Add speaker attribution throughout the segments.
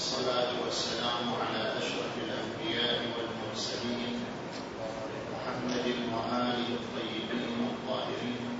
Speaker 1: والصلاة والسلام على أشرف الأنبياء والمرسلين محمد وآله الطيبين الطاهرين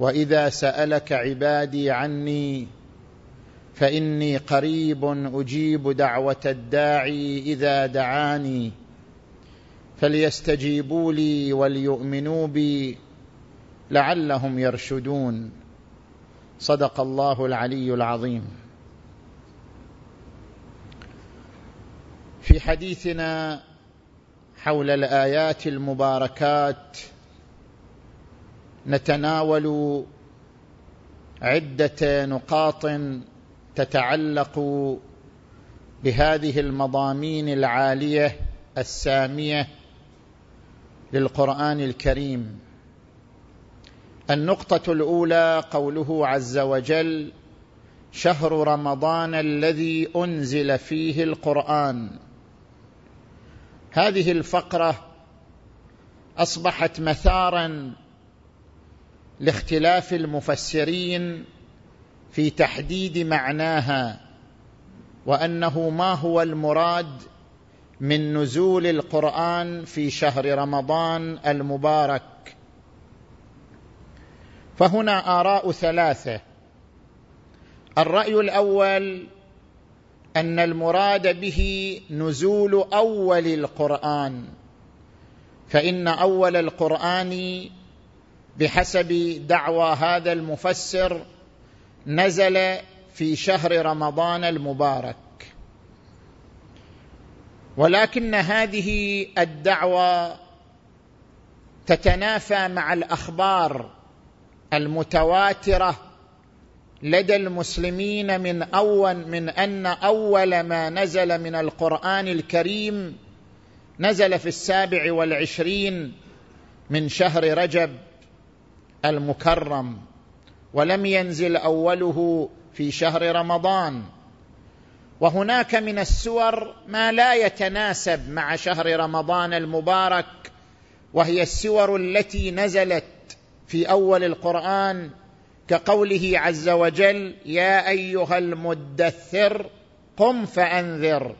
Speaker 1: واذا سالك عبادي عني فاني قريب اجيب دعوه الداعي اذا دعاني فليستجيبوا لي وليؤمنوا بي لعلهم يرشدون صدق الله العلي العظيم في حديثنا حول الايات المباركات نتناول عده نقاط تتعلق بهذه المضامين العاليه الساميه للقران الكريم النقطه الاولى قوله عز وجل شهر رمضان الذي انزل فيه القران هذه الفقره اصبحت مثارا لاختلاف المفسرين في تحديد معناها وانه ما هو المراد من نزول القران في شهر رمضان المبارك فهنا اراء ثلاثه الراي الاول ان المراد به نزول اول القران فان اول القران بحسب دعوى هذا المفسر نزل في شهر رمضان المبارك ولكن هذه الدعوى تتنافى مع الاخبار المتواتره لدى المسلمين من اول من ان اول ما نزل من القران الكريم نزل في السابع والعشرين من شهر رجب المكرم ولم ينزل اوله في شهر رمضان وهناك من السور ما لا يتناسب مع شهر رمضان المبارك وهي السور التي نزلت في اول القران كقوله عز وجل يا ايها المدثر قم فانذر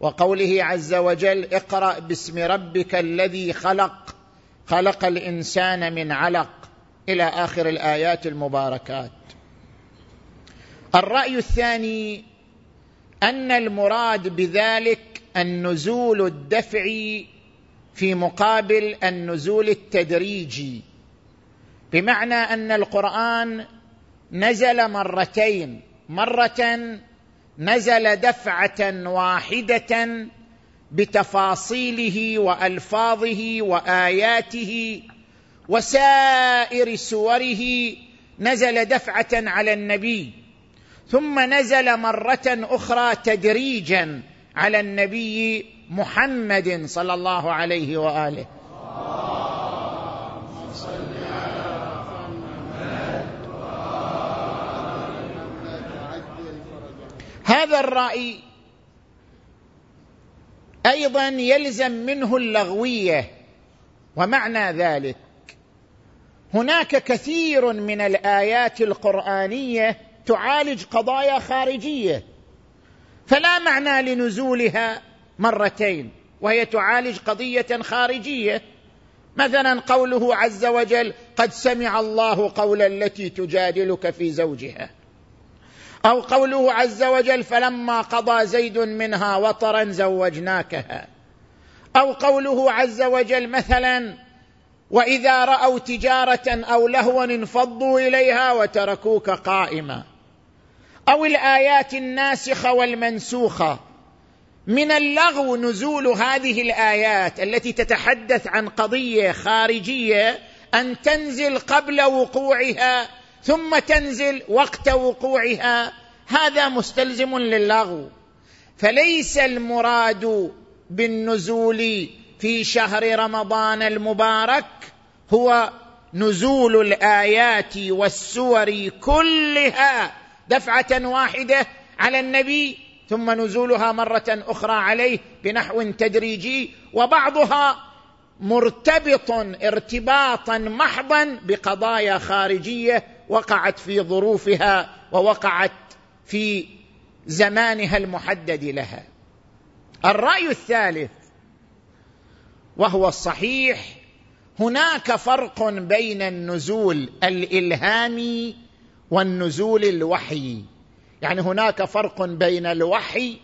Speaker 1: وقوله عز وجل اقرا باسم ربك الذي خلق خلق الانسان من علق الى اخر الايات المباركات الراي الثاني ان المراد بذلك النزول الدفعي في مقابل النزول التدريجي بمعنى ان القران نزل مرتين مره نزل دفعه واحده بتفاصيله والفاظه واياته وسائر سوره نزل دفعه على النبي ثم نزل مره اخرى تدريجا على النبي محمد صلى الله عليه واله هذا الراي ايضا يلزم منه اللغويه ومعنى ذلك هناك كثير من الايات القرانيه تعالج قضايا خارجيه فلا معنى لنزولها مرتين وهي تعالج قضيه خارجيه مثلا قوله عز وجل قد سمع الله قول التي تجادلك في زوجها او قوله عز وجل فلما قضى زيد منها وطرا زوجناكها او قوله عز وجل مثلا واذا راوا تجاره او لهوا انفضوا اليها وتركوك قائما او الايات الناسخه والمنسوخه من اللغو نزول هذه الايات التي تتحدث عن قضيه خارجيه ان تنزل قبل وقوعها ثم تنزل وقت وقوعها هذا مستلزم للغو فليس المراد بالنزول في شهر رمضان المبارك هو نزول الايات والسور كلها دفعه واحده على النبي ثم نزولها مره اخرى عليه بنحو تدريجي وبعضها مرتبط ارتباطا محضا بقضايا خارجيه وقعت في ظروفها ووقعت في زمانها المحدد لها الراي الثالث وهو الصحيح هناك فرق بين النزول الالهامي والنزول الوحي يعني هناك فرق بين الوحي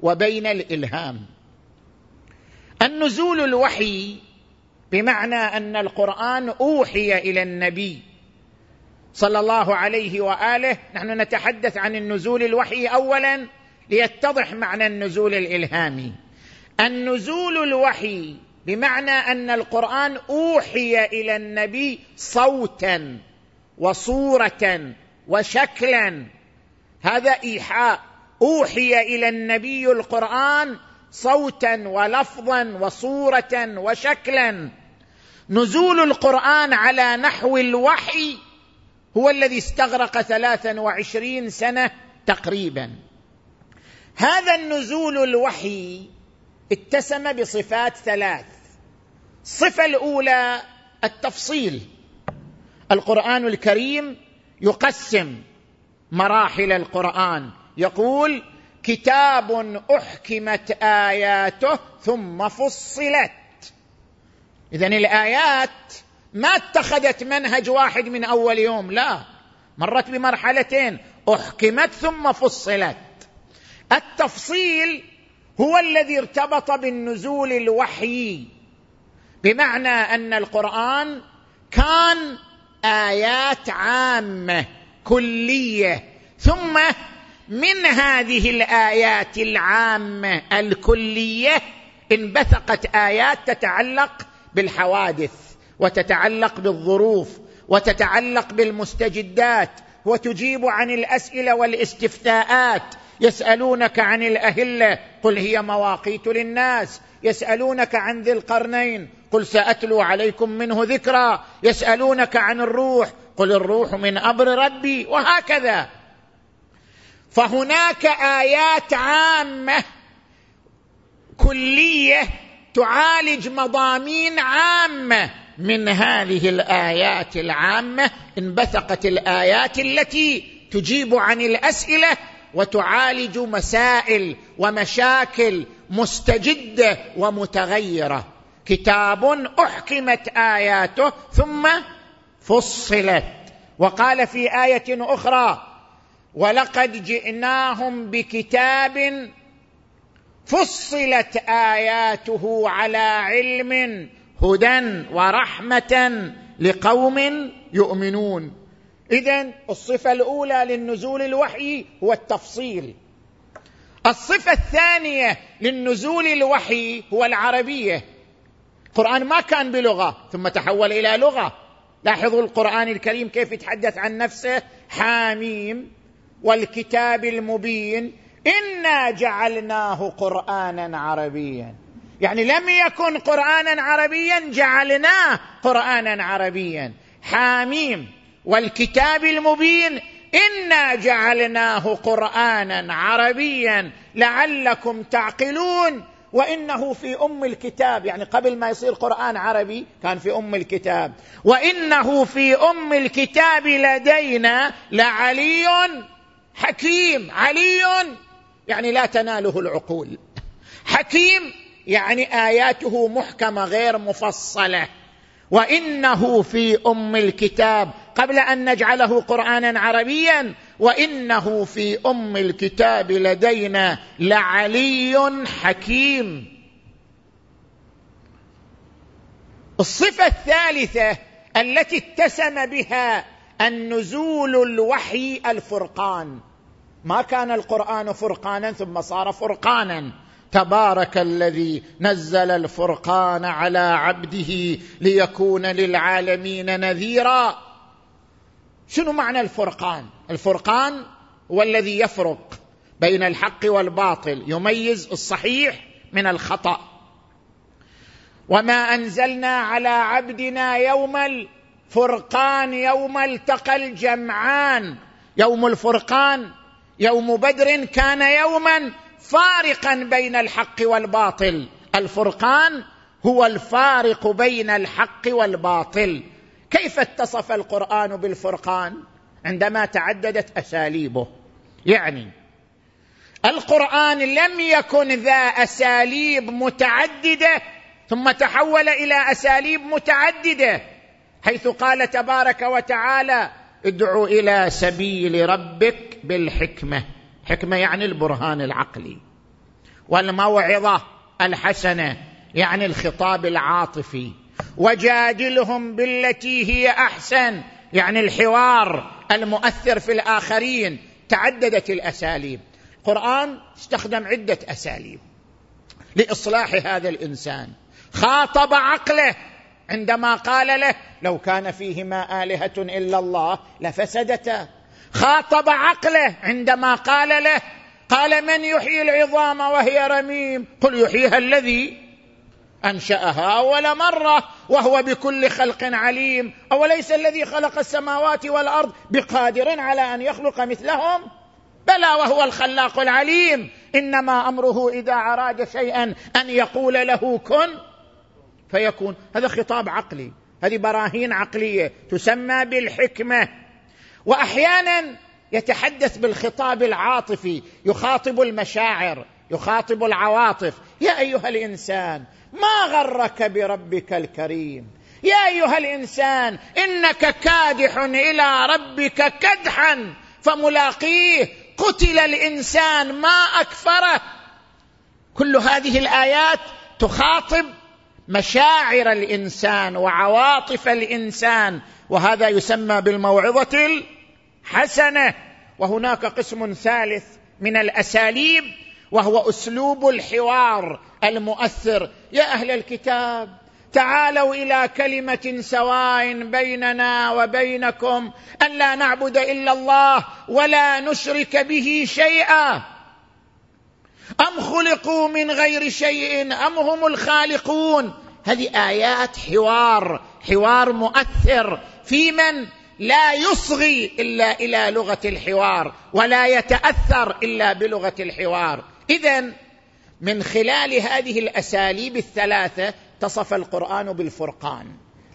Speaker 1: وبين الالهام النزول الوحي بمعنى ان القران اوحي الى النبي صلى الله عليه واله نحن نتحدث عن النزول الوحي اولا ليتضح معنى النزول الالهامي النزول الوحي بمعنى ان القران اوحي الى النبي صوتا وصوره وشكلا هذا ايحاء اوحي الى النبي القران صوتا ولفظا وصوره وشكلا نزول القران على نحو الوحي هو الذي استغرق ثلاثا وعشرين سنه تقريبا هذا النزول الوحي اتسم بصفات ثلاث الصفه الاولى التفصيل القران الكريم يقسم مراحل القران يقول كتاب احكمت اياته ثم فصلت اذا الايات ما اتخذت منهج واحد من اول يوم لا مرت بمرحلتين احكمت ثم فصلت التفصيل هو الذي ارتبط بالنزول الوحي بمعنى ان القران كان ايات عامه كليه ثم من هذه الايات العامه الكليه انبثقت ايات تتعلق بالحوادث وتتعلق بالظروف وتتعلق بالمستجدات وتجيب عن الاسئله والاستفتاءات يسالونك عن الاهله قل هي مواقيت للناس يسالونك عن ذي القرنين قل ساتلو عليكم منه ذكرى يسالونك عن الروح قل الروح من امر ربي وهكذا فهناك ايات عامه كليه تعالج مضامين عامه من هذه الايات العامه انبثقت الايات التي تجيب عن الاسئله وتعالج مسائل ومشاكل مستجده ومتغيره كتاب احكمت اياته ثم فصلت وقال في ايه اخرى ولقد جئناهم بكتاب فصلت اياته على علم هدى ورحمه لقوم يؤمنون اذا الصفه الاولى للنزول الوحي هو التفصيل الصفه الثانيه للنزول الوحي هو العربيه القران ما كان بلغه ثم تحول الى لغه لاحظوا القران الكريم كيف يتحدث عن نفسه حاميم والكتاب المبين انا جعلناه قرانا عربيا يعني لم يكن قرانا عربيا جعلناه قرانا عربيا حاميم والكتاب المبين انا جعلناه قرانا عربيا لعلكم تعقلون وانه في ام الكتاب يعني قبل ما يصير قران عربي كان في ام الكتاب وانه في ام الكتاب لدينا لعلي حكيم علي يعني لا تناله العقول حكيم يعني اياته محكمه غير مفصله وانه في ام الكتاب قبل ان نجعله قرانا عربيا وانه في ام الكتاب لدينا لعلي حكيم الصفه الثالثه التي اتسم بها النزول الوحي الفرقان ما كان القران فرقانا ثم صار فرقانا تبارك الذي نزل الفرقان على عبده ليكون للعالمين نذيرا شنو معنى الفرقان الفرقان هو الذي يفرق بين الحق والباطل يميز الصحيح من الخطا وما انزلنا على عبدنا يوم الفرقان يوم التقى الجمعان يوم الفرقان يوم بدر كان يوما فارقا بين الحق والباطل الفرقان هو الفارق بين الحق والباطل كيف اتصف القران بالفرقان عندما تعددت اساليبه يعني القران لم يكن ذا اساليب متعدده ثم تحول الى اساليب متعدده حيث قال تبارك وتعالى ادعو الى سبيل ربك بالحكمه حكمه يعني البرهان العقلي والموعظه الحسنه يعني الخطاب العاطفي وجادلهم بالتي هي احسن يعني الحوار المؤثر في الاخرين تعددت الاساليب القران استخدم عده اساليب لاصلاح هذا الانسان خاطب عقله عندما قال له لو كان فيهما الهه الا الله لفسدتا خاطب عقله عندما قال له قال من يحيي العظام وهي رميم قل يحييها الذي انشاها اول مره وهو بكل خلق عليم اوليس الذي خلق السماوات والارض بقادر على ان يخلق مثلهم بلى وهو الخلاق العليم انما امره اذا اراد شيئا ان يقول له كن فيكون هذا خطاب عقلي هذه براهين عقليه تسمى بالحكمه واحيانا يتحدث بالخطاب العاطفي يخاطب المشاعر يخاطب العواطف يا ايها الانسان ما غرك بربك الكريم يا ايها الانسان انك كادح الى ربك كدحا فملاقيه قتل الانسان ما اكفره كل هذه الايات تخاطب مشاعر الانسان وعواطف الانسان وهذا يسمى بالموعظه الحسنه وهناك قسم ثالث من الاساليب وهو اسلوب الحوار المؤثر يا اهل الكتاب تعالوا الى كلمه سواء بيننا وبينكم الا نعبد الا الله ولا نشرك به شيئا ام خلقوا من غير شيء ام هم الخالقون هذه ايات حوار حوار مؤثر في من لا يصغي الا الى لغه الحوار ولا يتاثر الا بلغه الحوار اذا من خلال هذه الاساليب الثلاثه تصف القران بالفرقان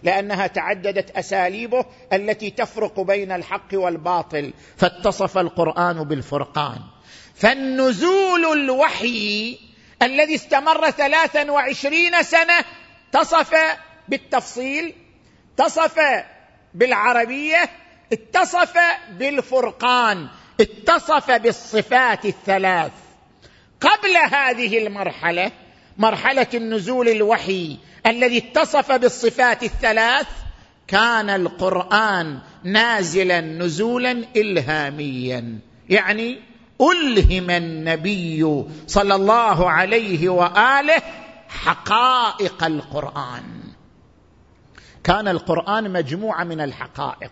Speaker 1: لانها تعددت اساليبه التي تفرق بين الحق والباطل فاتصف القران بالفرقان فالنزول الوحي الذي استمر ثلاثا وعشرين سنه تصف بالتفصيل اتصف بالعربيه اتصف بالفرقان اتصف بالصفات الثلاث قبل هذه المرحله مرحله النزول الوحي الذي اتصف بالصفات الثلاث كان القران نازلا نزولا الهاميا يعني الهم النبي صلى الله عليه واله حقائق القران كان القران مجموعه من الحقائق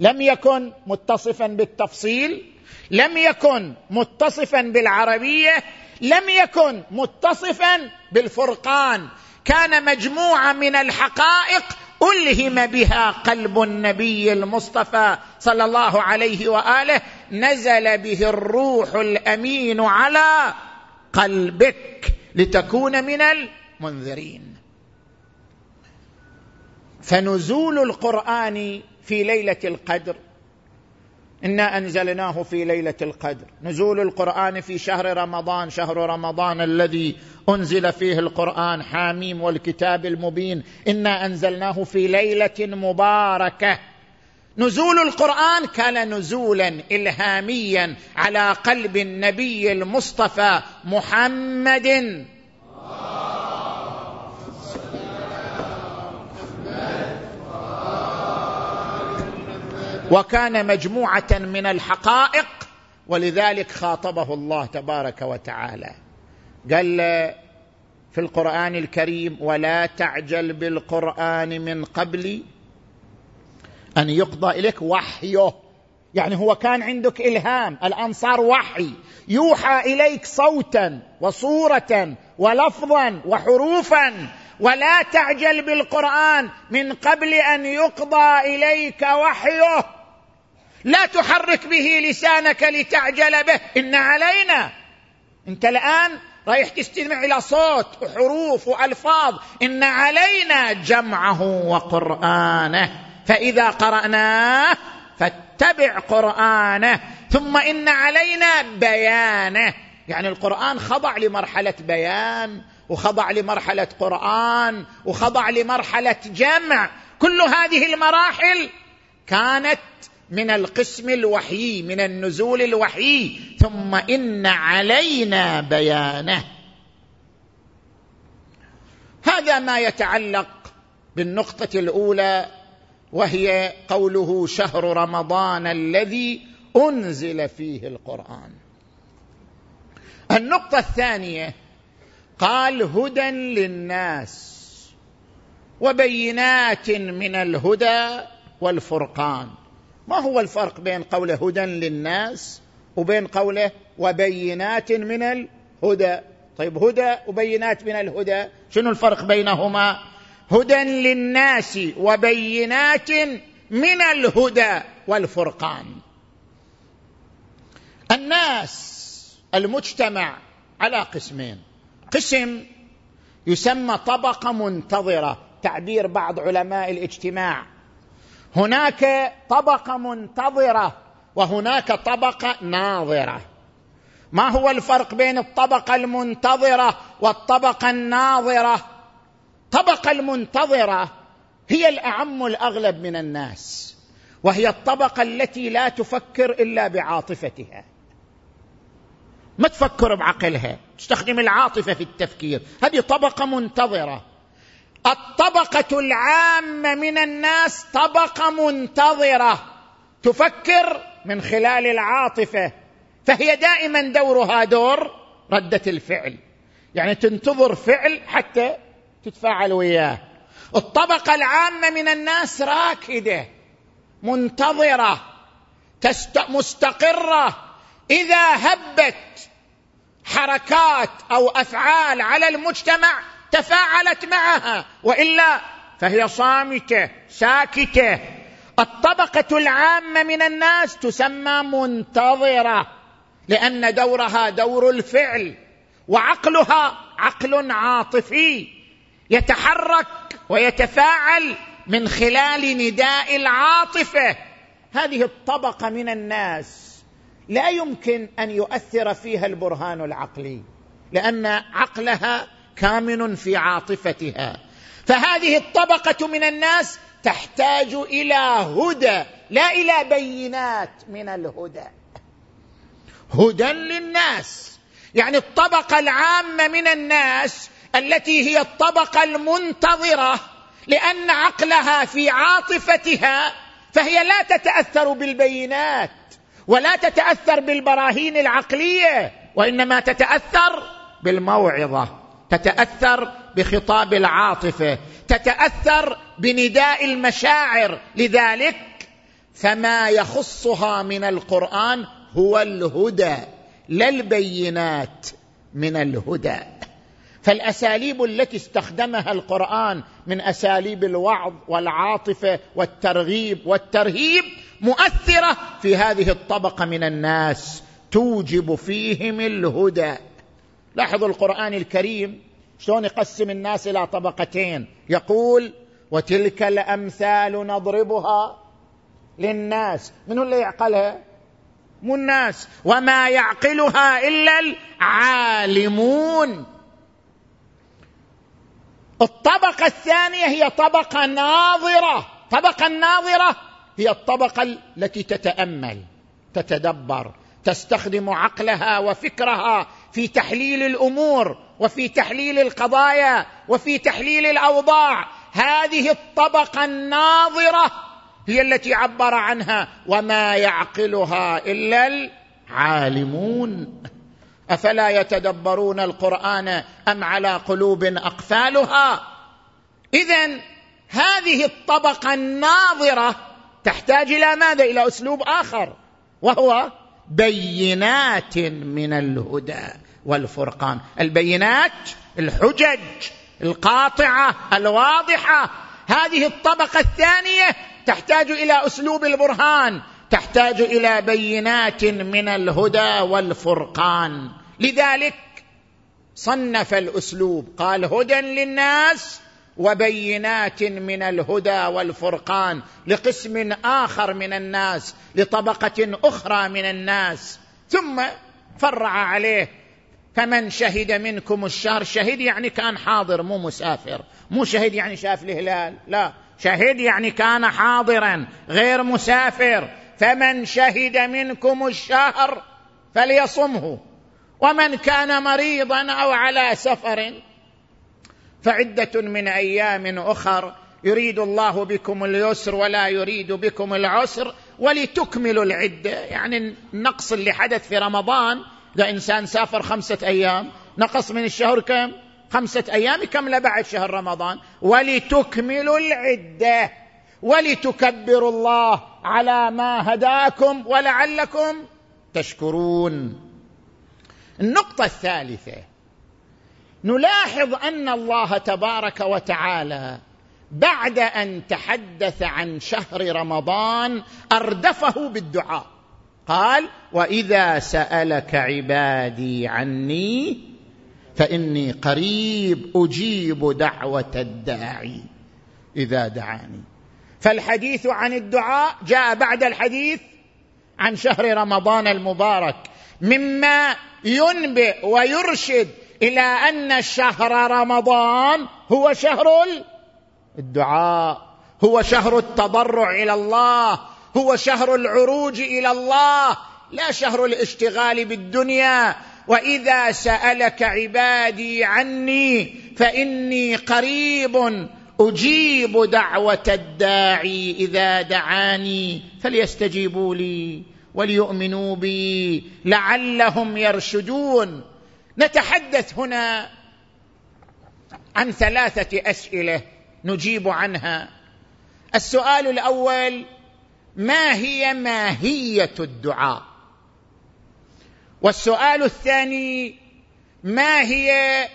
Speaker 1: لم يكن متصفا بالتفصيل لم يكن متصفا بالعربيه لم يكن متصفا بالفرقان كان مجموعه من الحقائق الهم بها قلب النبي المصطفى صلى الله عليه واله نزل به الروح الامين على قلبك لتكون من المنذرين فنزول القران في ليله القدر انا انزلناه في ليله القدر نزول القران في شهر رمضان شهر رمضان الذي انزل فيه القران حاميم والكتاب المبين انا انزلناه في ليله مباركه نزول القران كان نزولا الهاميا على قلب النبي المصطفى محمد وكان مجموعه من الحقائق ولذلك خاطبه الله تبارك وتعالى قال في القران الكريم ولا تعجل بالقران من قبل ان يقضى اليك وحيه يعني هو كان عندك الهام الان صار وحي يوحى اليك صوتا وصوره ولفظا وحروفا ولا تعجل بالقران من قبل ان يقضى اليك وحيه لا تحرك به لسانك لتعجل به إن علينا أنت الآن رايح تستمع إلى صوت وحروف وألفاظ إن علينا جمعه وقرآنه فإذا قرأناه فاتبع قرآنه ثم إن علينا بيانه يعني القرآن خضع لمرحلة بيان وخضع لمرحلة قرآن وخضع لمرحلة جمع كل هذه المراحل كانت من القسم الوحي من النزول الوحي ثم ان علينا بيانه هذا ما يتعلق بالنقطه الاولى وهي قوله شهر رمضان الذي انزل فيه القران النقطه الثانيه قال هدى للناس وبينات من الهدى والفرقان ما هو الفرق بين قوله هدى للناس وبين قوله وبينات من الهدى طيب هدى وبينات من الهدى شنو الفرق بينهما هدى للناس وبينات من الهدى والفرقان الناس المجتمع على قسمين قسم يسمى طبقه منتظره تعبير بعض علماء الاجتماع هناك طبقه منتظره وهناك طبقه ناظره ما هو الفرق بين الطبقه المنتظره والطبقه الناظره الطبقه المنتظره هي الاعم الاغلب من الناس وهي الطبقه التي لا تفكر الا بعاطفتها ما تفكر بعقلها تستخدم العاطفه في التفكير هذه طبقه منتظره الطبقه العامه من الناس طبقه منتظره تفكر من خلال العاطفه فهي دائما دورها دور رده الفعل يعني تنتظر فعل حتى تتفاعل وياه الطبقه العامه من الناس راكده منتظره تست... مستقره اذا هبت حركات او افعال على المجتمع تفاعلت معها والا فهي صامته ساكته الطبقه العامه من الناس تسمى منتظره لان دورها دور الفعل وعقلها عقل عاطفي يتحرك ويتفاعل من خلال نداء العاطفه هذه الطبقه من الناس لا يمكن ان يؤثر فيها البرهان العقلي لان عقلها كامن في عاطفتها فهذه الطبقه من الناس تحتاج الى هدى لا الى بينات من الهدى هدى للناس يعني الطبقه العامه من الناس التي هي الطبقه المنتظره لان عقلها في عاطفتها فهي لا تتاثر بالبينات ولا تتاثر بالبراهين العقليه وانما تتاثر بالموعظه تتاثر بخطاب العاطفه تتاثر بنداء المشاعر لذلك فما يخصها من القران هو الهدى لا البينات من الهدى فالاساليب التي استخدمها القران من اساليب الوعظ والعاطفه والترغيب والترهيب مؤثره في هذه الطبقه من الناس توجب فيهم الهدى لاحظوا القرآن الكريم شلون يقسم الناس إلى طبقتين يقول وتلك الأمثال نضربها للناس من اللي يعقلها مو الناس وما يعقلها إلا العالمون الطبقة الثانية هي طبقة ناظرة الطبقة الناظرة هي الطبقة التي تتأمل تتدبر تستخدم عقلها وفكرها في تحليل الامور وفي تحليل القضايا وفي تحليل الاوضاع هذه الطبقه الناظره هي التي عبر عنها وما يعقلها الا العالمون افلا يتدبرون القران ام على قلوب اقفالها اذا هذه الطبقه الناظره تحتاج الى ماذا الى اسلوب اخر وهو بينات من الهدى والفرقان البينات الحجج القاطعه الواضحه هذه الطبقه الثانيه تحتاج الى اسلوب البرهان تحتاج الى بينات من الهدى والفرقان لذلك صنف الاسلوب قال هدى للناس وبينات من الهدى والفرقان لقسم اخر من الناس لطبقه اخرى من الناس ثم فرع عليه فمن شهد منكم الشهر شهد يعني كان حاضر مو مسافر مو شهد يعني شاف الهلال لا شهد يعني كان حاضرا غير مسافر فمن شهد منكم الشهر فليصمه ومن كان مريضا او على سفر فعده من ايام اخر يريد الله بكم اليسر ولا يريد بكم العسر ولتكملوا العده يعني النقص اللي حدث في رمضان ده إنسان سافر خمسة أيام نقص من الشهر كم خمسة أيام كم بعد شهر رمضان ولتكملوا العدة ولتكبروا الله على ما هداكم ولعلكم تشكرون النقطة الثالثة نلاحظ أن الله تبارك وتعالى بعد أن تحدث عن شهر رمضان أردفه بالدعاء قال واذا سالك عبادي عني فاني قريب اجيب دعوه الداعي اذا دعاني فالحديث عن الدعاء جاء بعد الحديث عن شهر رمضان المبارك مما ينبئ ويرشد الى ان شهر رمضان هو شهر الدعاء هو شهر التضرع الى الله هو شهر العروج الى الله لا شهر الاشتغال بالدنيا واذا سالك عبادي عني فاني قريب اجيب دعوه الداعي اذا دعاني فليستجيبوا لي وليؤمنوا بي لعلهم يرشدون نتحدث هنا عن ثلاثه اسئله نجيب عنها السؤال الاول ما هي ماهيه الدعاء والسؤال الثاني ما هي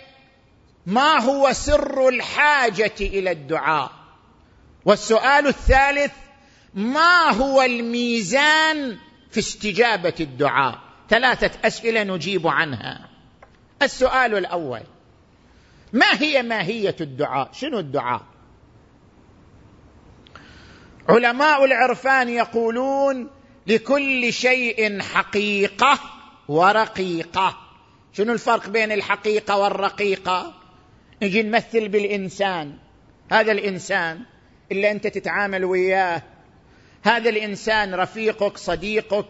Speaker 1: ما هو سر الحاجه الى الدعاء والسؤال الثالث ما هو الميزان في استجابه الدعاء ثلاثه اسئله نجيب عنها السؤال الاول ما هي ماهيه الدعاء شنو الدعاء علماء العرفان يقولون لكل شيء حقيقه ورقيقه شنو الفرق بين الحقيقه والرقيقه نجي نمثل بالانسان هذا الانسان اللي انت تتعامل وياه هذا الانسان رفيقك صديقك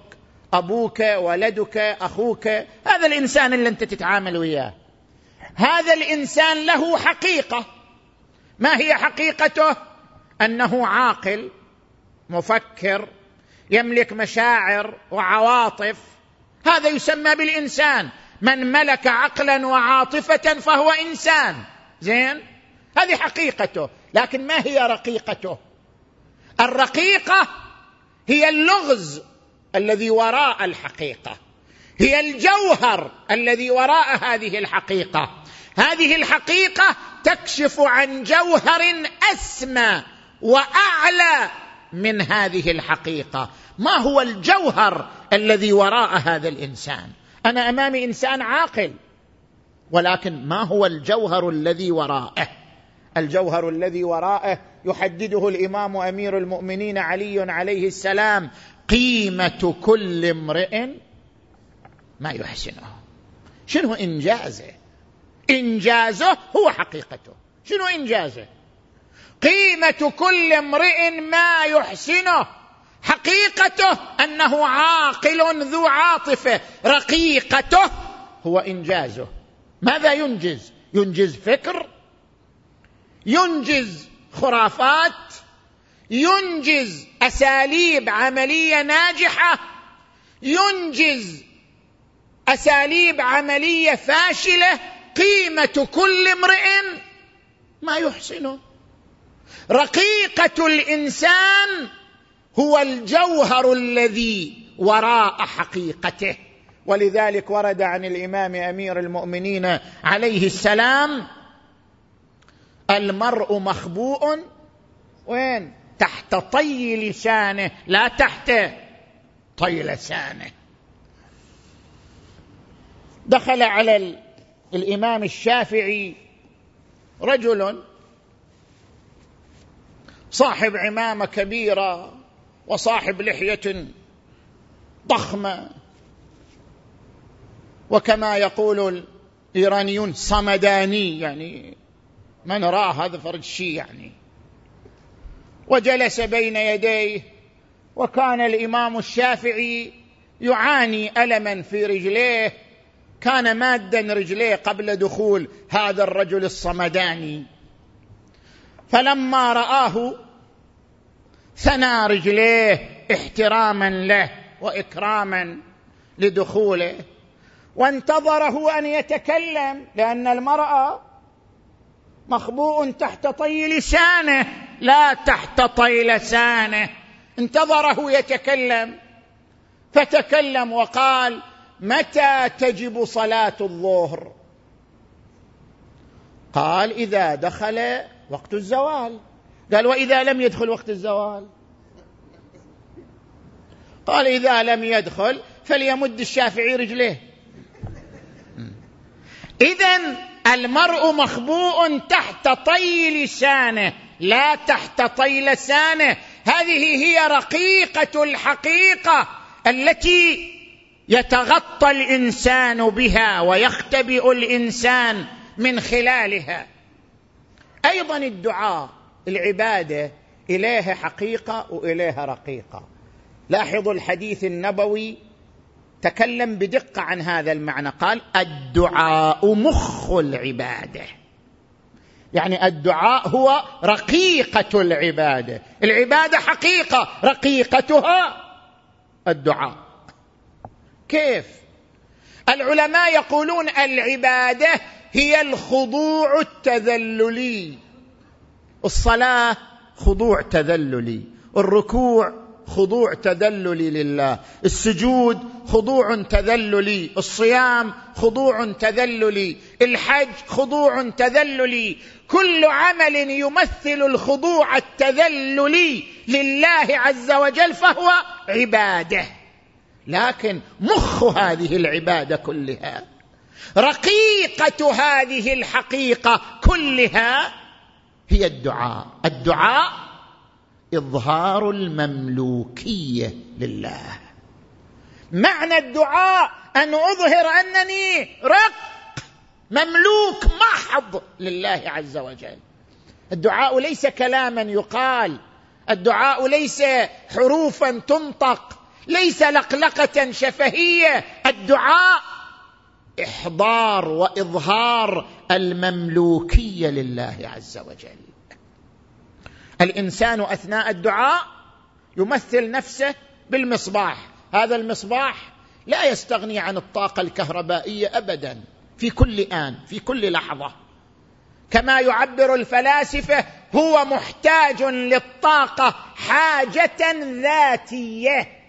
Speaker 1: ابوك ولدك اخوك هذا الانسان اللي انت تتعامل وياه هذا الانسان له حقيقه ما هي حقيقته انه عاقل مفكر يملك مشاعر وعواطف هذا يسمى بالانسان من ملك عقلا وعاطفه فهو انسان زين هذه حقيقته لكن ما هي رقيقته الرقيقه هي اللغز الذي وراء الحقيقه هي الجوهر الذي وراء هذه الحقيقه هذه الحقيقه تكشف عن جوهر اسمى واعلى من هذه الحقيقه ما هو الجوهر الذي وراء هذا الانسان انا امامي انسان عاقل ولكن ما هو الجوهر الذي وراءه الجوهر الذي وراءه يحدده الامام امير المؤمنين علي عليه السلام قيمه كل امرئ ما يحسنه شنو انجازه انجازه هو حقيقته شنو انجازه قيمه كل امرئ ما يحسنه حقيقته انه عاقل ذو عاطفه رقيقته هو انجازه ماذا ينجز ينجز فكر ينجز خرافات ينجز اساليب عمليه ناجحه ينجز اساليب عمليه فاشله قيمه كل امرئ ما يحسنه رقيقه الانسان هو الجوهر الذي وراء حقيقته ولذلك ورد عن الامام امير المؤمنين عليه السلام المرء مخبوء وين تحت طي لسانه لا تحت طي لسانه دخل على الامام الشافعي رجل صاحب عمامه كبيره وصاحب لحيه ضخمه وكما يقول الايرانيون صمداني يعني من راه هذا فرد شي يعني وجلس بين يديه وكان الامام الشافعي يعاني الما في رجليه كان مادا رجليه قبل دخول هذا الرجل الصمداني فلما راه ثنى رجليه احتراما له واكراما لدخوله وانتظره ان يتكلم لان المراه مخبوء تحت طي لسانه لا تحت طي لسانه انتظره يتكلم فتكلم وقال متى تجب صلاه الظهر قال اذا دخل وقت الزوال قال وإذا لم يدخل وقت الزوال قال إذا لم يدخل فليمد الشافعي رجليه إذا المرء مخبوء تحت طي لسانه لا تحت طي لسانه هذه هي رقيقة الحقيقة التي يتغطى الإنسان بها ويختبئ الإنسان من خلالها ايضا الدعاء العباده اليها حقيقه واليها رقيقه لاحظوا الحديث النبوي تكلم بدقه عن هذا المعنى قال الدعاء مخ العباده يعني الدعاء هو رقيقه العباده العباده حقيقه رقيقتها الدعاء كيف العلماء يقولون العباده هي الخضوع التذللي الصلاه خضوع تذللي الركوع خضوع تذللي لله السجود خضوع تذللي الصيام خضوع تذللي الحج خضوع تذللي كل عمل يمثل الخضوع التذللي لله عز وجل فهو عباده لكن مخ هذه العباده كلها رقيقه هذه الحقيقه كلها هي الدعاء الدعاء اظهار المملوكيه لله معنى الدعاء ان اظهر انني رق مملوك محض لله عز وجل الدعاء ليس كلاما يقال الدعاء ليس حروفا تنطق ليس لقلقه شفهيه الدعاء احضار واظهار المملوكيه لله عز وجل الانسان اثناء الدعاء يمثل نفسه بالمصباح هذا المصباح لا يستغني عن الطاقه الكهربائيه ابدا في كل ان في كل لحظه كما يعبر الفلاسفه هو محتاج للطاقه حاجه ذاتيه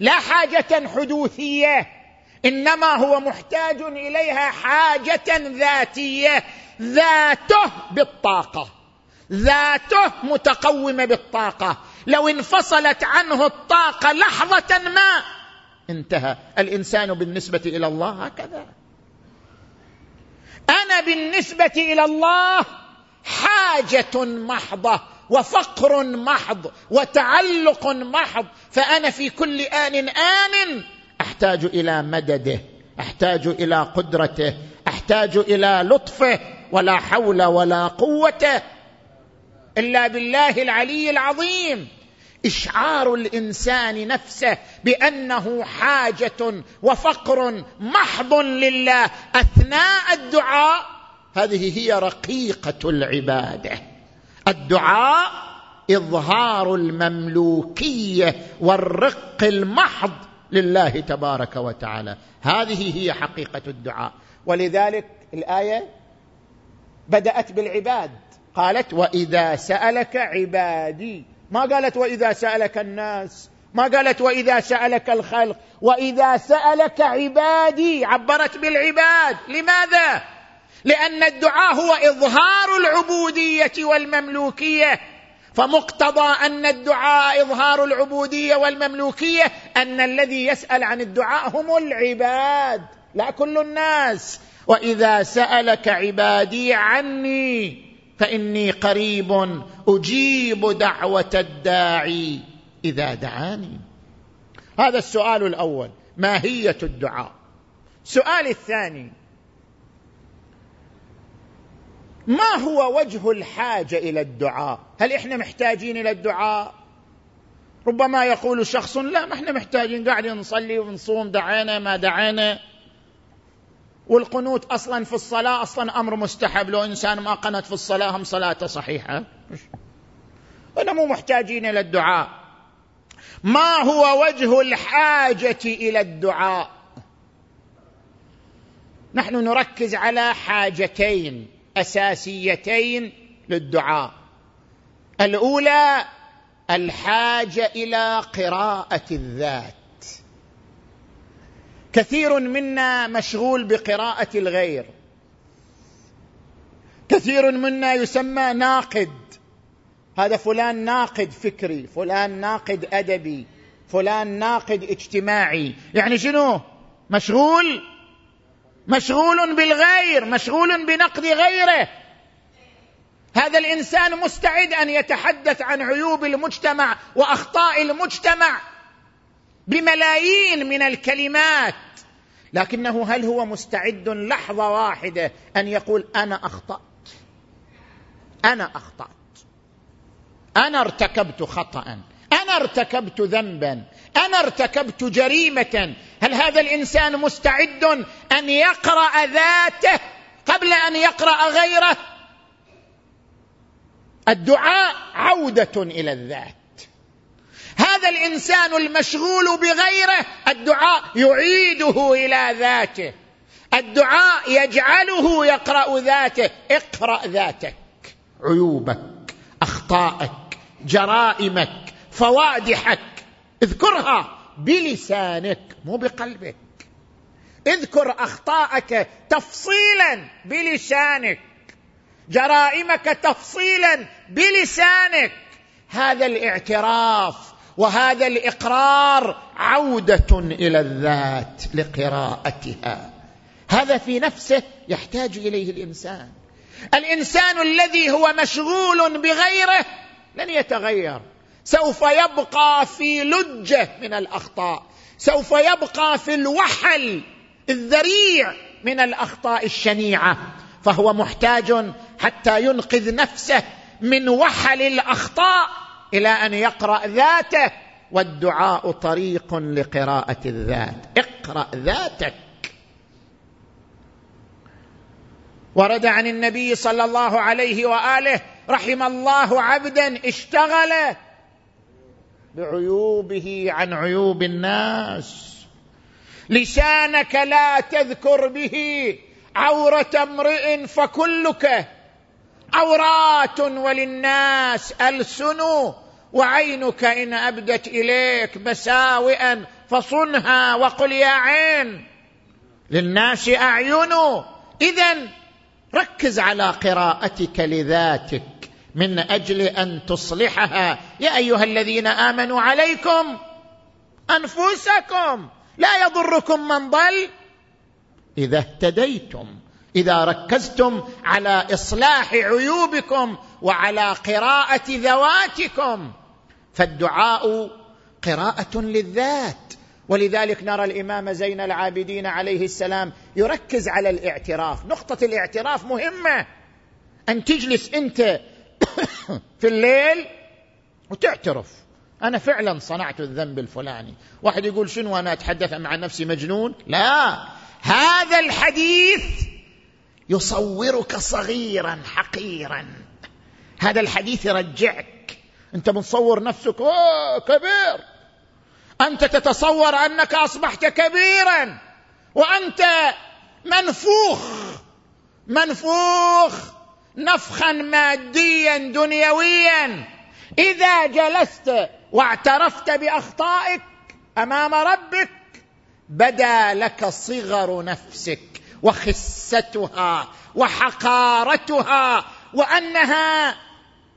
Speaker 1: لا حاجه حدوثيه انما هو محتاج اليها حاجه ذاتيه ذاته بالطاقه ذاته متقومه بالطاقه لو انفصلت عنه الطاقه لحظه ما انتهى الانسان بالنسبه الى الله هكذا انا بالنسبه الى الله حاجه محضه وفقر محض وتعلق محض فانا في كل ان ان احتاج الى مدده احتاج الى قدرته احتاج الى لطفه ولا حول ولا قوه الا بالله العلي العظيم اشعار الانسان نفسه بانه حاجه وفقر محض لله اثناء الدعاء هذه هي رقيقه العباده الدعاء اظهار المملوكيه والرق المحض لله تبارك وتعالى هذه هي حقيقه الدعاء ولذلك الايه بدات بالعباد قالت واذا سالك عبادي ما قالت واذا سالك الناس ما قالت واذا سالك الخلق واذا سالك عبادي عبرت بالعباد لماذا لان الدعاء هو اظهار العبوديه والمملوكيه فمقتضى ان الدعاء اظهار العبوديه والمملوكيه ان الذي يسال عن الدعاء هم العباد لا كل الناس واذا سالك عبادي عني فاني قريب اجيب دعوه الداعي اذا دعاني هذا السؤال الاول ماهيه الدعاء السؤال الثاني ما هو وجه الحاجه الى الدعاء هل احنا محتاجين الى الدعاء ربما يقول شخص لا ما احنا محتاجين قاعدين نصلي ونصوم دعينا ما دعينا والقنوت اصلا في الصلاه اصلا امر مستحب لو انسان ما قنت في الصلاه هم صلاته صحيحه انا مو محتاجين الى الدعاء ما هو وجه الحاجه الى الدعاء نحن نركز على حاجتين اساسيتين للدعاء الاولى الحاجه الى قراءه الذات كثير منا مشغول بقراءه الغير كثير منا يسمى ناقد هذا فلان ناقد فكري فلان ناقد ادبي فلان ناقد اجتماعي يعني شنو مشغول مشغول بالغير مشغول بنقد غيره هذا الانسان مستعد ان يتحدث عن عيوب المجتمع واخطاء المجتمع بملايين من الكلمات لكنه هل هو مستعد لحظه واحده ان يقول انا اخطات انا اخطات انا ارتكبت خطا انا ارتكبت ذنبا انا ارتكبت جريمه هل هذا الانسان مستعد ان يقرا ذاته قبل ان يقرا غيره الدعاء عوده الى الذات هذا الانسان المشغول بغيره الدعاء يعيده الى ذاته الدعاء يجعله يقرا ذاته اقرا ذاتك عيوبك اخطائك جرائمك فوادحك اذكرها بلسانك مو بقلبك اذكر اخطاءك تفصيلا بلسانك جرائمك تفصيلا بلسانك هذا الاعتراف وهذا الاقرار عوده الى الذات لقراءتها هذا في نفسه يحتاج اليه الانسان الانسان الذي هو مشغول بغيره لن يتغير سوف يبقى في لجه من الاخطاء سوف يبقى في الوحل الذريع من الاخطاء الشنيعه فهو محتاج حتى ينقذ نفسه من وحل الاخطاء الى ان يقرا ذاته والدعاء طريق لقراءه الذات اقرا ذاتك ورد عن النبي صلى الله عليه واله رحم الله عبدا اشتغل بعيوبه عن عيوب الناس لسانك لا تذكر به عوره امرئ فكلك عورات وللناس السن وعينك ان ابدت اليك مساوئا فصنها وقل يا عين للناس اعين اذا ركز على قراءتك لذاتك من اجل ان تصلحها يا ايها الذين امنوا عليكم انفسكم لا يضركم من ضل اذا اهتديتم اذا ركزتم على اصلاح عيوبكم وعلى قراءه ذواتكم فالدعاء قراءه للذات ولذلك نرى الامام زين العابدين عليه السلام يركز على الاعتراف نقطه الاعتراف مهمه ان تجلس انت في الليل وتعترف أنا فعلا صنعت الذنب الفلاني واحد يقول شنو أنا أتحدث مع نفسي مجنون لا هذا الحديث يصورك صغيرا حقيرا هذا الحديث يرجعك أنت متصور نفسك أوه كبير أنت تتصور أنك أصبحت كبيرا وأنت منفوخ منفوخ نفخا ماديا دنيويا اذا جلست واعترفت باخطائك امام ربك بدا لك صغر نفسك وخستها وحقارتها وانها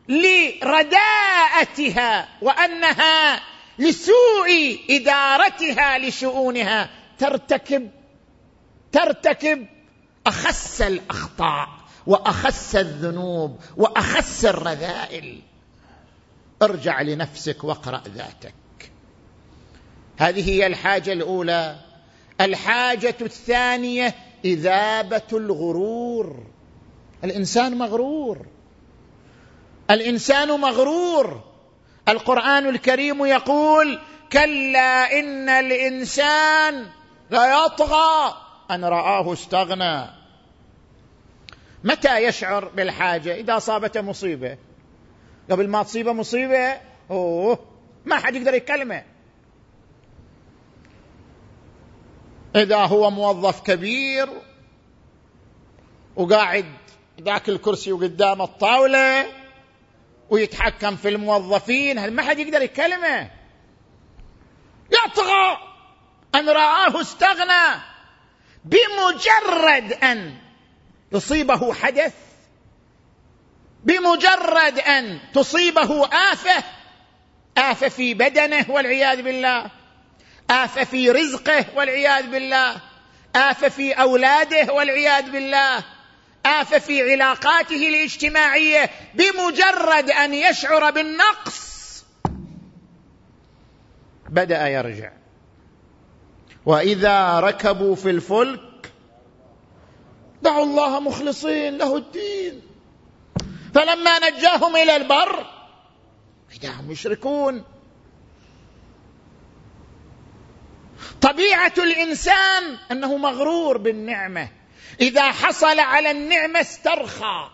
Speaker 1: لرداءتها وانها لسوء ادارتها لشؤونها ترتكب ترتكب اخس الاخطاء واخس الذنوب واخس الرذائل ارجع لنفسك واقرا ذاتك هذه هي الحاجه الاولى الحاجه الثانيه اذابه الغرور الانسان مغرور الانسان مغرور القران الكريم يقول كلا ان الانسان ليطغى ان راه استغنى متى يشعر بالحاجة إذا أصابته مصيبة قبل ما تصيبه مصيبة أوه ما حد يقدر يكلمه إذا هو موظف كبير وقاعد ذاك الكرسي وقدام الطاولة ويتحكم في الموظفين هل ما حد يقدر يكلمه يطغى أن رآه استغنى بمجرد أن يصيبه حدث بمجرد ان تصيبه افه افه في بدنه والعياذ بالله افه في رزقه والعياذ بالله افه في اولاده والعياذ بالله آفة في علاقاته الاجتماعية بمجرد أن يشعر بالنقص بدأ يرجع وإذا ركبوا في الفلك اتبعوا الله مخلصين له الدين فلما نجاهم إلى البر إذا هم يشركون طبيعة الإنسان أنه مغرور بالنعمة إذا حصل على النعمة استرخى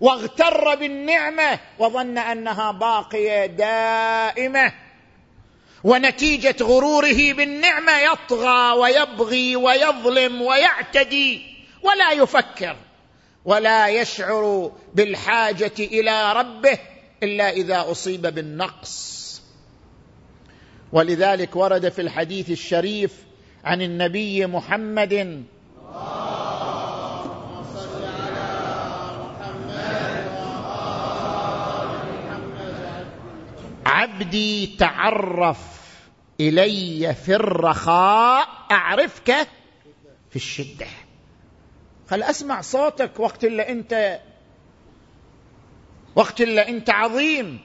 Speaker 1: واغتر بالنعمة وظن أنها باقية دائمة ونتيجة غروره بالنعمة يطغى ويبغي ويظلم ويعتدي ولا يفكر ولا يشعر بالحاجه الى ربه الا اذا اصيب بالنقص ولذلك ورد في الحديث الشريف عن النبي محمد عبدي تعرف الي في الرخاء اعرفك في الشده خل أسمع صوتك وقت اللي أنت وقت اللي أنت عظيم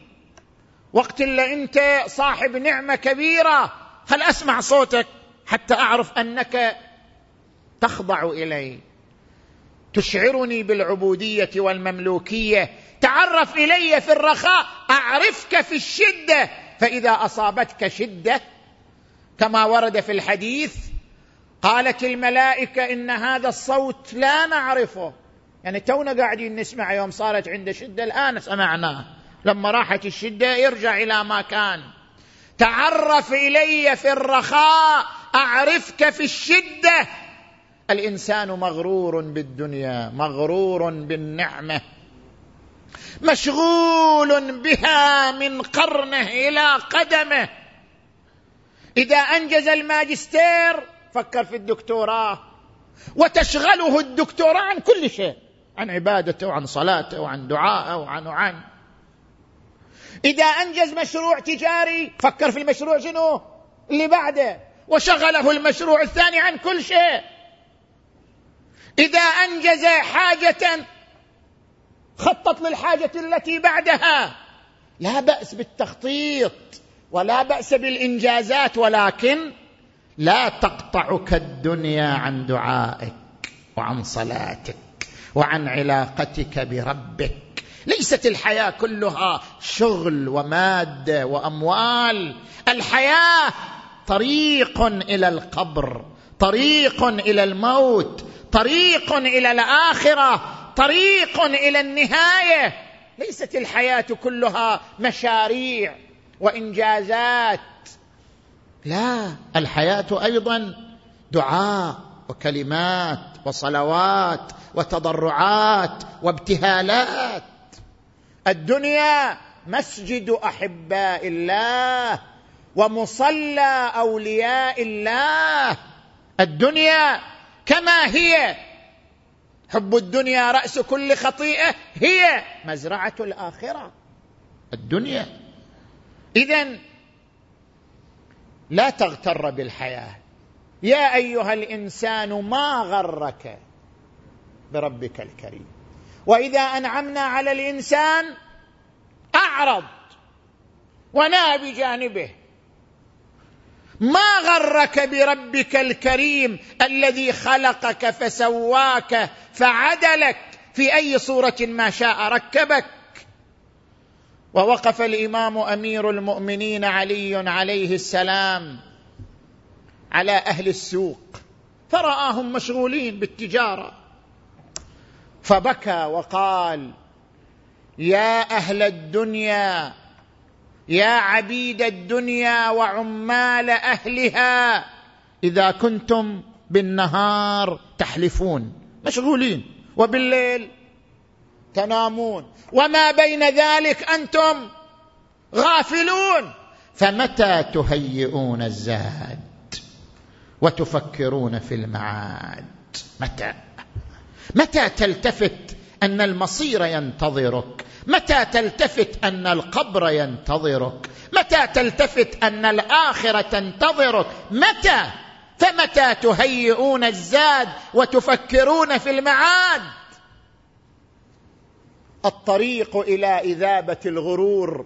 Speaker 1: وقت اللي أنت صاحب نعمة كبيرة خل أسمع صوتك حتى أعرف أنك تخضع إلي تشعرني بالعبودية والمملوكية تعرف إلي في الرخاء أعرفك في الشدة فإذا أصابتك شدة كما ورد في الحديث قالت الملائكه ان هذا الصوت لا نعرفه يعني تونا قاعدين نسمع يوم صارت عنده شده الان سمعناه لما راحت الشده يرجع الى ما كان تعرف الي في الرخاء اعرفك في الشده الانسان مغرور بالدنيا مغرور بالنعمه مشغول بها من قرنه الى قدمه اذا انجز الماجستير فكر في الدكتوراه وتشغله الدكتوراه عن كل شيء عن عبادته وعن صلاته وعن دعائه وعن وعن إذا أنجز مشروع تجاري فكر في المشروع شنو اللي بعده وشغله المشروع الثاني عن كل شيء إذا أنجز حاجة خطط للحاجة التي بعدها لا بأس بالتخطيط ولا بأس بالإنجازات ولكن لا تقطعك الدنيا عن دعائك وعن صلاتك وعن علاقتك بربك ليست الحياه كلها شغل وماده واموال الحياه طريق الى القبر طريق الى الموت طريق الى الاخره طريق الى النهايه ليست الحياه كلها مشاريع وانجازات لا الحياه ايضا دعاء وكلمات وصلوات وتضرعات وابتهالات الدنيا مسجد احباء الله ومصلى اولياء الله الدنيا كما هي حب الدنيا راس كل خطيئه هي مزرعه الاخره الدنيا اذا لا تغتر بالحياه يا ايها الانسان ما غرك بربك الكريم واذا انعمنا على الانسان اعرض وناى بجانبه ما غرك بربك الكريم الذي خلقك فسواك فعدلك في اي صوره ما شاء ركبك ووقف الامام امير المؤمنين علي عليه السلام على اهل السوق فراهم مشغولين بالتجاره فبكى وقال يا اهل الدنيا يا عبيد الدنيا وعمال اهلها اذا كنتم بالنهار تحلفون مشغولين وبالليل تنامون وما بين ذلك انتم غافلون فمتى تهيئون الزاد وتفكرون في المعاد متى متى تلتفت ان المصير ينتظرك متى تلتفت ان القبر ينتظرك متى تلتفت ان الاخره تنتظرك متى فمتى تهيئون الزاد وتفكرون في المعاد الطريق الى اذابه الغرور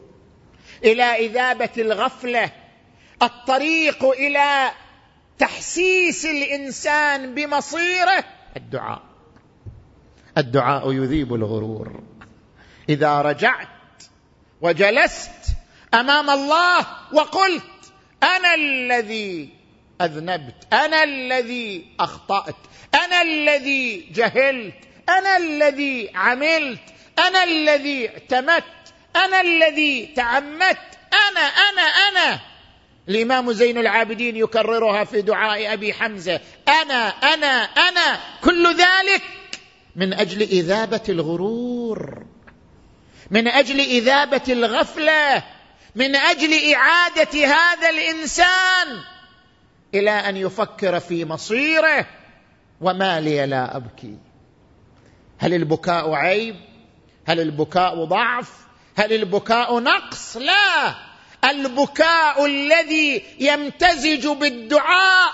Speaker 1: الى اذابه الغفله الطريق الى تحسيس الانسان بمصيره الدعاء الدعاء يذيب الغرور اذا رجعت وجلست امام الله وقلت انا الذي اذنبت انا الذي اخطات انا الذي جهلت انا الذي عملت انا الذي اعتمدت انا الذي تعمدت انا انا انا الامام زين العابدين يكررها في دعاء ابي حمزه انا انا انا كل ذلك من اجل اذابه الغرور من اجل اذابه الغفله من اجل اعاده هذا الانسان الى ان يفكر في مصيره وما لي لا ابكي هل البكاء عيب هل البكاء ضعف هل البكاء نقص لا البكاء الذي يمتزج بالدعاء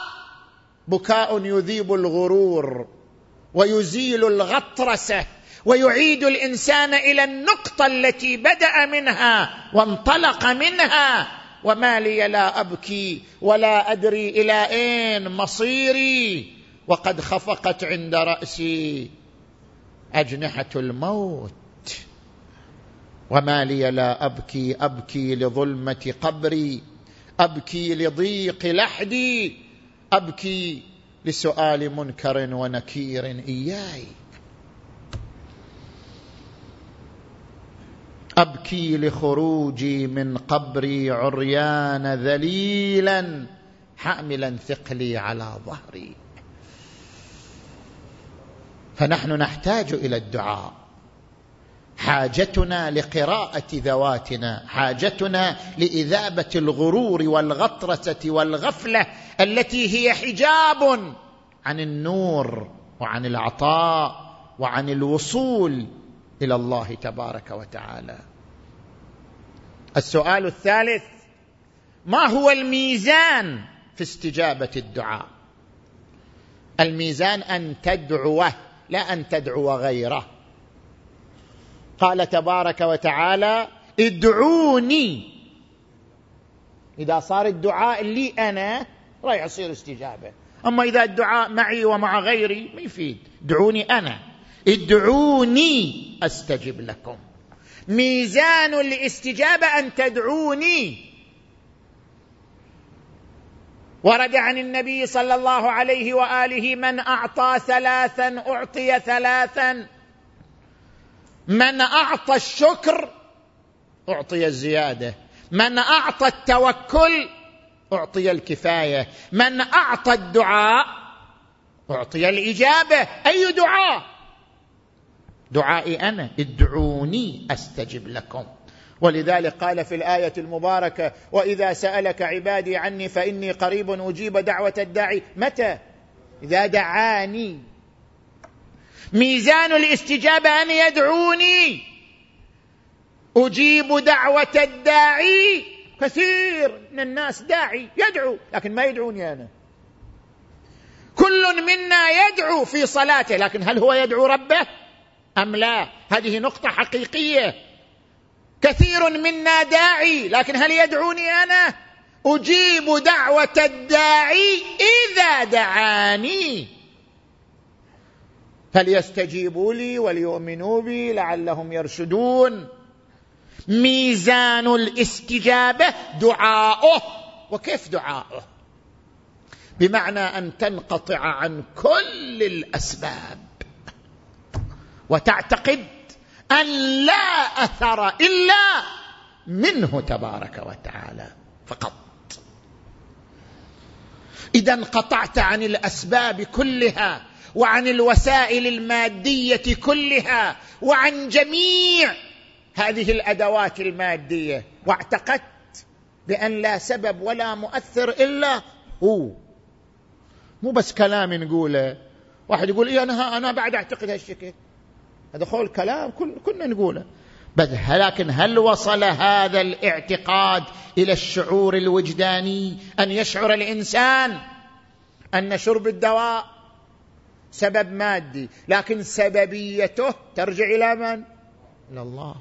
Speaker 1: بكاء يذيب الغرور ويزيل الغطرسه ويعيد الانسان الى النقطه التي بدا منها وانطلق منها وما لي لا ابكي ولا ادري الى اين مصيري وقد خفقت عند راسي اجنحه الموت وما لي لا ابكي ابكي لظلمه قبري ابكي لضيق لحدي ابكي لسؤال منكر ونكير اياي ابكي لخروجي من قبري عريان ذليلا حاملا ثقلي على ظهري فنحن نحتاج الى الدعاء حاجتنا لقراءه ذواتنا حاجتنا لاذابه الغرور والغطرسه والغفله التي هي حجاب عن النور وعن العطاء وعن الوصول الى الله تبارك وتعالى السؤال الثالث ما هو الميزان في استجابه الدعاء الميزان ان تدعوه لا ان تدعو غيره قال تبارك وتعالى ادعوني إذا صار الدعاء لي أنا راح يصير استجابة أما إذا الدعاء معي ومع غيري ما يفيد ادعوني أنا ادعوني أستجب لكم ميزان الاستجابة أن تدعوني ورد عن النبي صلى الله عليه واله من اعطى ثلاثا اعطي ثلاثا من اعطى الشكر اعطي الزياده من اعطى التوكل اعطي الكفايه من اعطى الدعاء اعطي الاجابه اي دعاء دعائي انا ادعوني استجب لكم ولذلك قال في الايه المباركه واذا سالك عبادي عني فاني قريب اجيب دعوه الداعي متى اذا دعاني ميزان الاستجابة أن يدعوني أجيب دعوة الداعي كثير من الناس داعي يدعو لكن ما يدعوني أنا كل منا يدعو في صلاته لكن هل هو يدعو ربه أم لا هذه نقطة حقيقية كثير منا داعي لكن هل يدعوني أنا أجيب دعوة الداعي إذا دعاني فليستجيبوا لي وليؤمنوا بي لعلهم يرشدون ميزان الاستجابه دعاؤه وكيف دعاؤه بمعنى ان تنقطع عن كل الاسباب وتعتقد ان لا اثر الا منه تبارك وتعالى فقط اذا انقطعت عن الاسباب كلها وعن الوسائل الماديه كلها وعن جميع هذه الادوات الماديه واعتقدت بان لا سبب ولا مؤثر الا هو مو بس كلام نقوله واحد يقول إيه انا انا بعد اعتقد هالشكل هذا قول كلام كنا نقوله بس لكن هل وصل هذا الاعتقاد الى الشعور الوجداني ان يشعر الانسان ان شرب الدواء سبب مادي لكن سببيته ترجع إلى من؟ إلى الله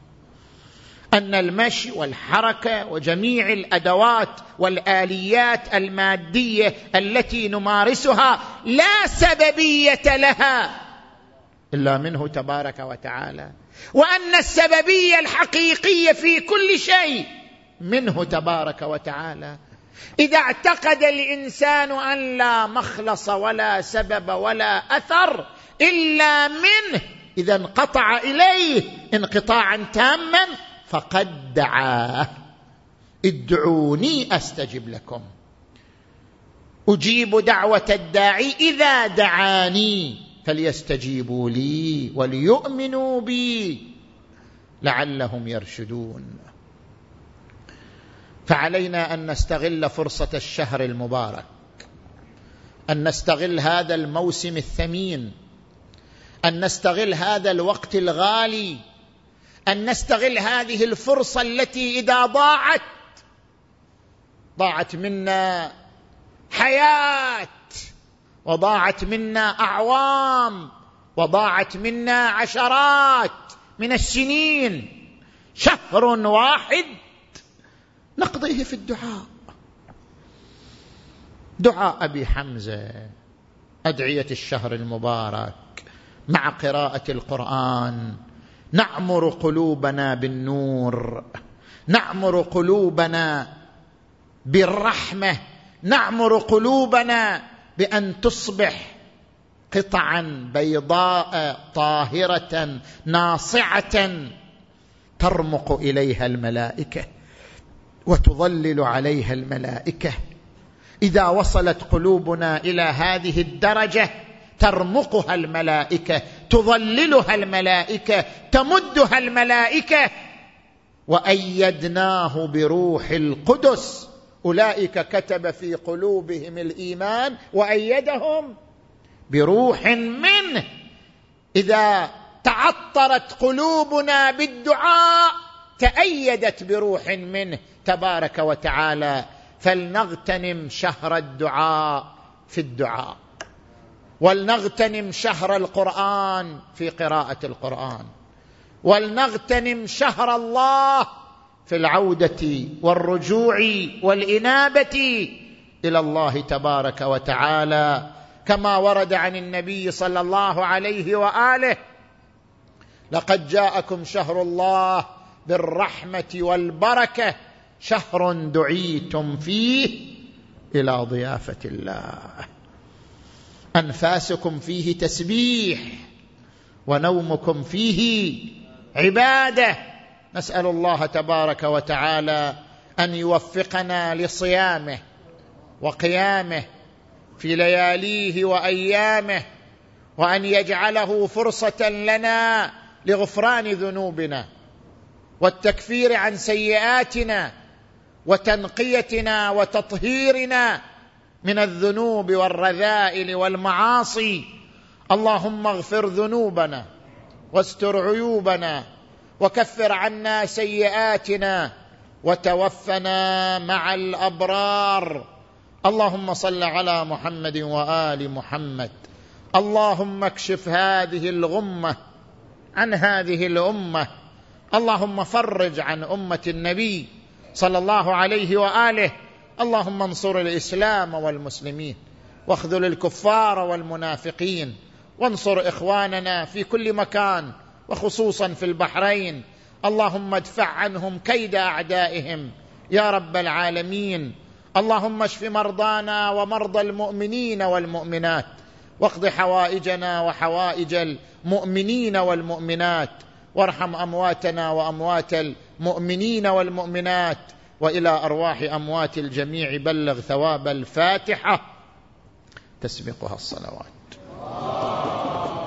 Speaker 1: أن المشي والحركة وجميع الأدوات والآليات المادية التي نمارسها لا سببية لها إلا منه تبارك وتعالى وأن السببية الحقيقية في كل شيء منه تبارك وتعالى اذا اعتقد الانسان ان لا مخلص ولا سبب ولا اثر الا منه اذا انقطع اليه انقطاعا تاما فقد دعاه ادعوني استجب لكم اجيب دعوه الداعي اذا دعاني فليستجيبوا لي وليؤمنوا بي لعلهم يرشدون فعلينا ان نستغل فرصه الشهر المبارك ان نستغل هذا الموسم الثمين ان نستغل هذا الوقت الغالي ان نستغل هذه الفرصه التي اذا ضاعت ضاعت منا حياه وضاعت منا اعوام وضاعت منا عشرات من السنين شهر واحد نقضيه في الدعاء دعاء أبي حمزة أدعية الشهر المبارك مع قراءة القرآن نعمر قلوبنا بالنور نعمر قلوبنا بالرحمة نعمر قلوبنا بأن تصبح قطعا بيضاء طاهرة ناصعة ترمق إليها الملائكة وتظلل عليها الملائكه اذا وصلت قلوبنا الى هذه الدرجه ترمقها الملائكه تظللها الملائكه تمدها الملائكه وايدناه بروح القدس اولئك كتب في قلوبهم الايمان وايدهم بروح منه اذا تعطرت قلوبنا بالدعاء تايدت بروح منه تبارك وتعالى فلنغتنم شهر الدعاء في الدعاء ولنغتنم شهر القران في قراءه القران ولنغتنم شهر الله في العوده والرجوع والانابه الى الله تبارك وتعالى كما ورد عن النبي صلى الله عليه واله لقد جاءكم شهر الله بالرحمه والبركه شهر دعيتم فيه الى ضيافه الله انفاسكم فيه تسبيح ونومكم فيه عباده نسال الله تبارك وتعالى ان يوفقنا لصيامه وقيامه في لياليه وايامه وان يجعله فرصه لنا لغفران ذنوبنا والتكفير عن سيئاتنا وتنقيتنا وتطهيرنا من الذنوب والرذائل والمعاصي اللهم اغفر ذنوبنا واستر عيوبنا وكفر عنا سيئاتنا وتوفنا مع الابرار اللهم صل على محمد وال محمد اللهم اكشف هذه الغمه عن هذه الامه اللهم فرج عن امه النبي صلى الله عليه واله اللهم انصر الاسلام والمسلمين واخذل الكفار والمنافقين وانصر اخواننا في كل مكان وخصوصا في البحرين اللهم ادفع عنهم كيد اعدائهم يا رب العالمين اللهم اشف مرضانا ومرضى المؤمنين والمؤمنات واقض حوائجنا وحوائج المؤمنين والمؤمنات وارحم امواتنا واموات المؤمنين والمؤمنات والى ارواح اموات الجميع بلغ ثواب الفاتحه تسبقها الصلوات